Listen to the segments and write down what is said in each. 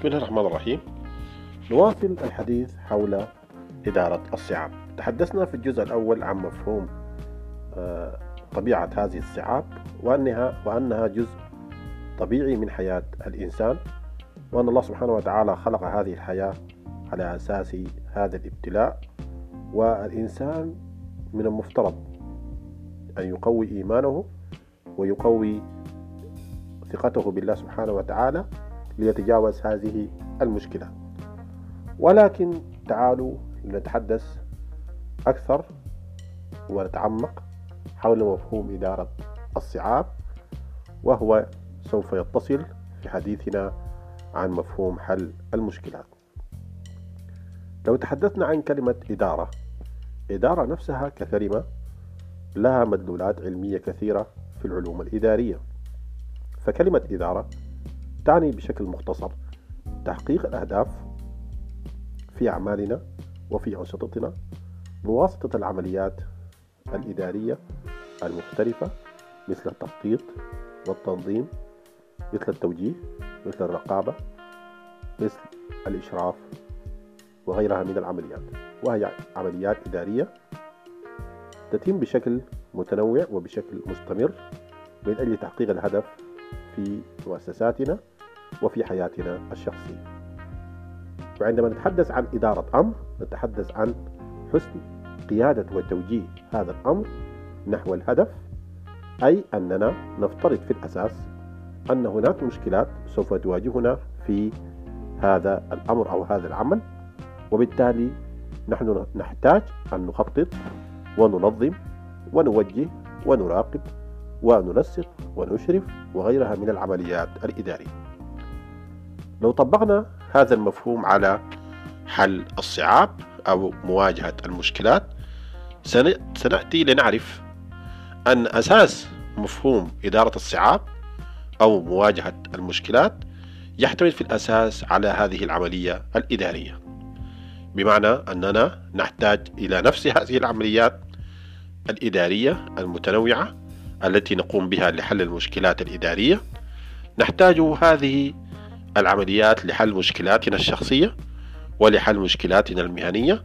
بسم الله الرحمن الرحيم. نواصل الحديث حول إدارة الصعاب. تحدثنا في الجزء الأول عن مفهوم آه، طبيعة هذه الصعاب وأنها, وأنها جزء طبيعي من حياة الإنسان وأن الله سبحانه وتعالى خلق هذه الحياة على أساس هذا الابتلاء والإنسان من المفترض أن يقوي إيمانه ويقوي ثقته بالله سبحانه وتعالى ليتجاوز هذه المشكلة. ولكن تعالوا نتحدث أكثر ونتعمق حول مفهوم إدارة الصعاب وهو سوف يتصل في حديثنا عن مفهوم حل المشكلات. لو تحدثنا عن كلمة إدارة إدارة نفسها ككلمة لها مدلولات علمية كثيرة في العلوم الإدارية. فكلمة إدارة تعني بشكل مختصر تحقيق الأهداف في أعمالنا وفي أنشطتنا بواسطة العمليات الإدارية المختلفة مثل التخطيط والتنظيم مثل التوجيه مثل الرقابة مثل الإشراف وغيرها من العمليات. وهي عمليات إدارية تتم بشكل متنوع وبشكل مستمر من أجل تحقيق الهدف في مؤسساتنا وفي حياتنا الشخصية. وعندما نتحدث عن إدارة أمر نتحدث عن حسن قيادة وتوجيه هذا الأمر نحو الهدف أي أننا نفترض في الأساس أن هناك مشكلات سوف تواجهنا في هذا الأمر أو هذا العمل وبالتالي نحن نحتاج أن نخطط وننظم ونوجه ونراقب وننسق ونشرف وغيرها من العمليات الإدارية. لو طبقنا هذا المفهوم على حل الصعاب أو مواجهة المشكلات سنأتي لنعرف أن أساس مفهوم إدارة الصعاب أو مواجهة المشكلات يحتمل في الأساس على هذه العملية الإدارية. بمعنى أننا نحتاج إلى نفس هذه العمليات الإدارية المتنوعة التي نقوم بها لحل المشكلات الإدارية. نحتاج هذه العمليات لحل مشكلاتنا الشخصية ولحل مشكلاتنا المهنية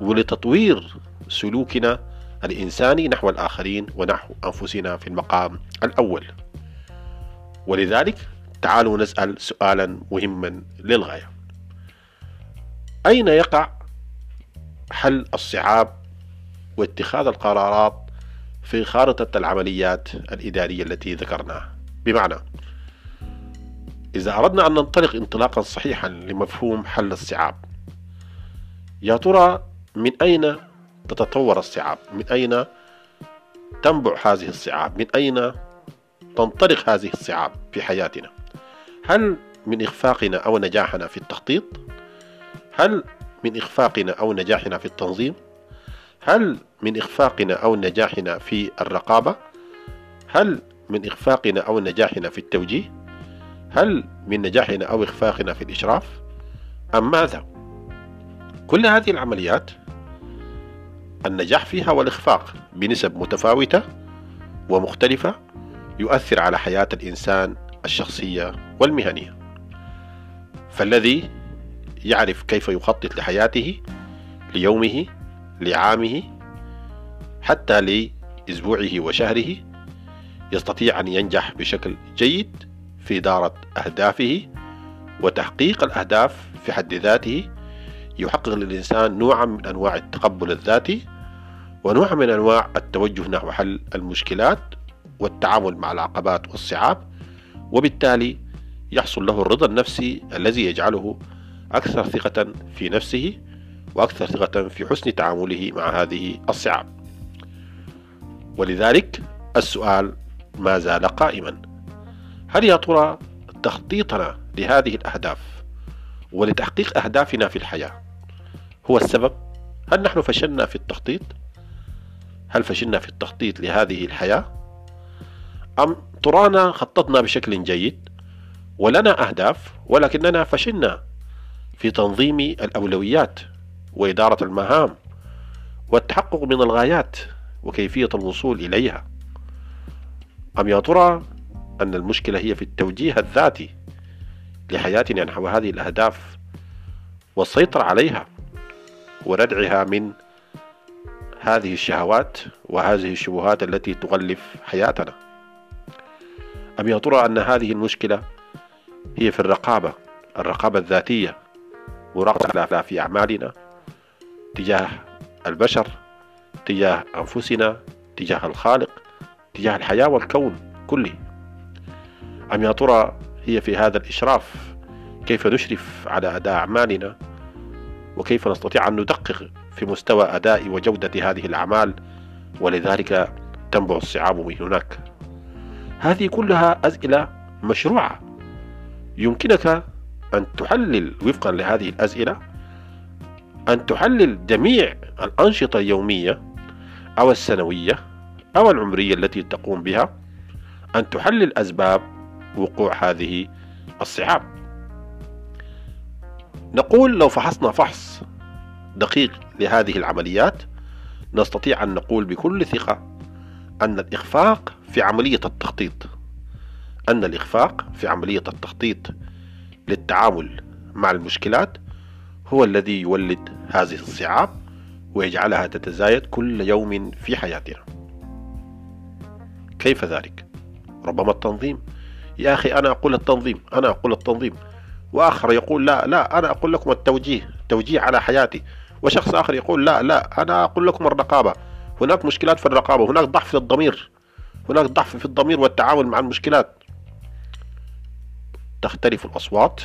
ولتطوير سلوكنا الإنساني نحو الآخرين ونحو أنفسنا في المقام الأول. ولذلك تعالوا نسأل سؤالا مهما للغاية. أين يقع حل الصعاب واتخاذ القرارات في خارطة العمليات الإدارية التي ذكرناها؟ بمعنى إذا أردنا أن ننطلق انطلاقا صحيحا لمفهوم حل الصعاب يا ترى من أين تتطور الصعاب؟ من أين تنبع هذه الصعاب؟ من أين تنطلق هذه الصعاب في حياتنا؟ هل من إخفاقنا أو نجاحنا في التخطيط؟ هل من إخفاقنا أو نجاحنا في التنظيم؟ هل من إخفاقنا أو نجاحنا في الرقابة؟ هل من إخفاقنا أو نجاحنا في التوجيه؟ هل من نجاحنا أو إخفاقنا في الإشراف؟ أم ماذا؟ كل هذه العمليات النجاح فيها والإخفاق بنسب متفاوتة ومختلفة يؤثر على حياة الإنسان الشخصية والمهنية. فالذي يعرف كيف يخطط لحياته ليومه لعامه حتى لأسبوعه وشهره يستطيع أن ينجح بشكل جيد في إدارة أهدافه وتحقيق الأهداف في حد ذاته يحقق للإنسان نوعا من أنواع التقبل الذاتي ونوع من أنواع التوجه نحو حل المشكلات والتعامل مع العقبات والصعاب وبالتالي يحصل له الرضا النفسي الذي يجعله أكثر ثقة في نفسه وأكثر ثقة في حسن تعامله مع هذه الصعاب. ولذلك السؤال ما زال قائما. هل يا ترى تخطيطنا لهذه الأهداف ولتحقيق أهدافنا في الحياة هو السبب؟ هل نحن فشلنا في التخطيط؟ هل فشلنا في التخطيط لهذه الحياة؟ أم ترانا خططنا بشكل جيد ولنا أهداف ولكننا فشلنا في تنظيم الأولويات وإدارة المهام والتحقق من الغايات وكيفية الوصول إليها أم يا ترى أن المشكلة هي في التوجيه الذاتي لحياتنا نحو هذه الأهداف والسيطرة عليها وردعها من هذه الشهوات وهذه الشبهات التي تغلف حياتنا. أم يا ترى أن هذه المشكلة هي في الرقابة الرقابة الذاتية مراقبة في أعمالنا تجاه البشر تجاه أنفسنا تجاه الخالق تجاه الحياة والكون كله. أم يا ترى هي في هذا الإشراف؟ كيف نشرف على أداء أعمالنا؟ وكيف نستطيع أن ندقق في مستوى أداء وجودة هذه الأعمال؟ ولذلك تنبع الصعاب من هناك. هذه كلها أسئلة مشروعة. يمكنك أن تحلل وفقا لهذه الأسئلة أن تحلل جميع الأنشطة اليومية أو السنوية أو العمرية التي تقوم بها أن تحلل أسباب وقوع هذه الصعاب. نقول لو فحصنا فحص دقيق لهذه العمليات نستطيع أن نقول بكل ثقة أن الإخفاق في عملية التخطيط أن الإخفاق في عملية التخطيط للتعامل مع المشكلات هو الذي يولد هذه الصعاب ويجعلها تتزايد كل يوم في حياتنا. كيف ذلك؟ ربما التنظيم. يا أخي أنا أقول التنظيم أنا أقول التنظيم. وآخر يقول لا لا أنا أقول لكم التوجيه توجيه على حياتي. وشخص آخر يقول لا لا أنا أقول لكم الرقابة. هناك مشكلات في الرقابة هناك ضعف في الضمير. هناك ضعف في الضمير والتعامل مع المشكلات. تختلف الأصوات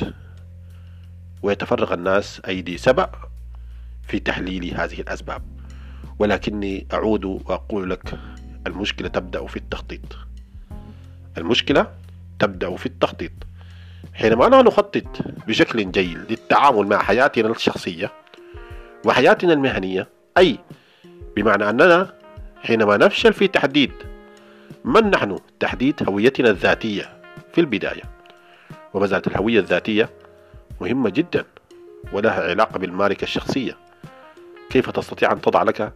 ويتفرغ الناس أيدي سبع في تحليل هذه الأسباب. ولكني أعود وأقول لك المشكلة تبدأ في التخطيط. المشكلة تبدأ في التخطيط. حينما لا نخطط بشكل جيد للتعامل مع حياتنا الشخصية وحياتنا المهنية أي بمعنى أننا حينما نفشل في تحديد من نحن تحديد هويتنا الذاتية في البداية. زالت الهوية الذاتية مهمة جدا ولها علاقة بالماركة الشخصية. كيف تستطيع أن تضع لك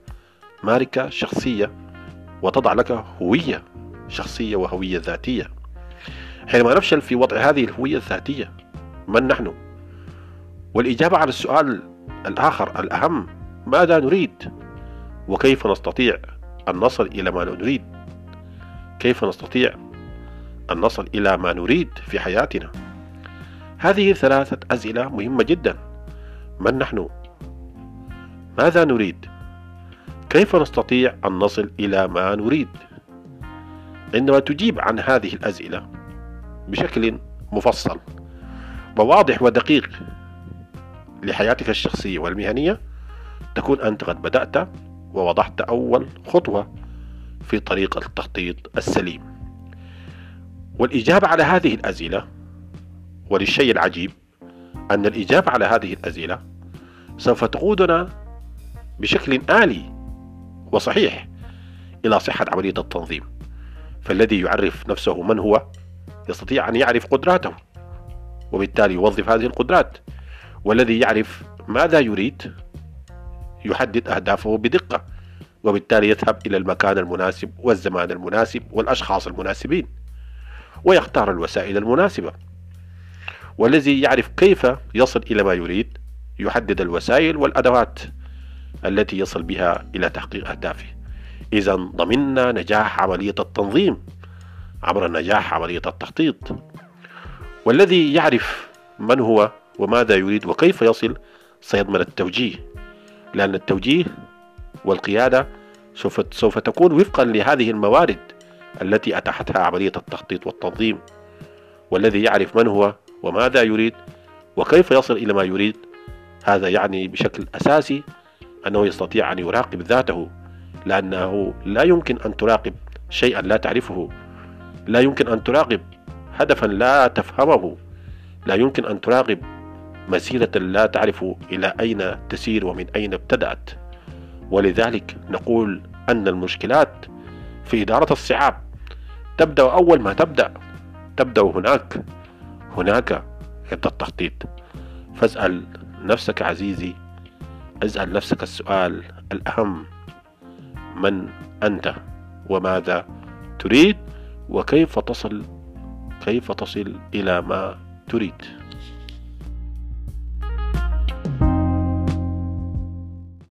ماركة شخصية وتضع لك هوية شخصية وهوية ذاتية؟ حينما نفشل في وضع هذه الهوية الذاتية من نحن؟ والإجابة على السؤال الآخر الأهم ماذا نريد؟ وكيف نستطيع أن نصل إلى ما نريد؟ كيف نستطيع أن نصل إلى ما نريد في حياتنا؟ هذه ثلاثة أسئلة مهمة جدا من نحن؟ ماذا نريد؟ كيف نستطيع أن نصل إلى ما نريد؟ عندما تجيب عن هذه الأسئلة بشكل مفصل وواضح ودقيق لحياتك الشخصية والمهنية تكون أنت قد بدأت ووضعت أول خطوة في طريق التخطيط السليم. والإجابة على هذه الأسئلة وللشيء العجيب أن الإجابة على هذه الأسئلة سوف تقودنا بشكل آلي وصحيح إلى صحة عملية التنظيم. فالذي يعرف نفسه من هو يستطيع أن يعرف قدراته وبالتالي يوظف هذه القدرات. والذي يعرف ماذا يريد يحدد أهدافه بدقة وبالتالي يذهب إلى المكان المناسب والزمان المناسب والأشخاص المناسبين ويختار الوسائل المناسبة. والذي يعرف كيف يصل إلى ما يريد يحدد الوسائل والأدوات التي يصل بها إلى تحقيق أهدافه. إذا ضمننا نجاح عملية التنظيم. عبر نجاح عملية التخطيط. والذي يعرف من هو وماذا يريد وكيف يصل سيضمن التوجيه. لأن التوجيه والقيادة سوف سوف تكون وفقا لهذه الموارد التي أتاحتها عملية التخطيط والتنظيم. والذي يعرف من هو وماذا يريد وكيف يصل إلى ما يريد هذا يعني بشكل أساسي أنه يستطيع أن يراقب ذاته. لأنه لا يمكن أن تراقب شيئا لا تعرفه. لا يمكن أن تراقب هدفا لا تفهمه. لا يمكن أن تراقب مسيرة لا تعرف إلى أين تسير ومن أين ابتدأت. ولذلك نقول أن المشكلات في إدارة الصعاب. تبدأ أول ما تبدأ. تبدأ هناك. هناك عند التخطيط فاسأل نفسك عزيزي. اسأل نفسك السؤال الأهم. من أنت وماذا تريد؟ وكيف تصل كيف تصل إلى ما تريد؟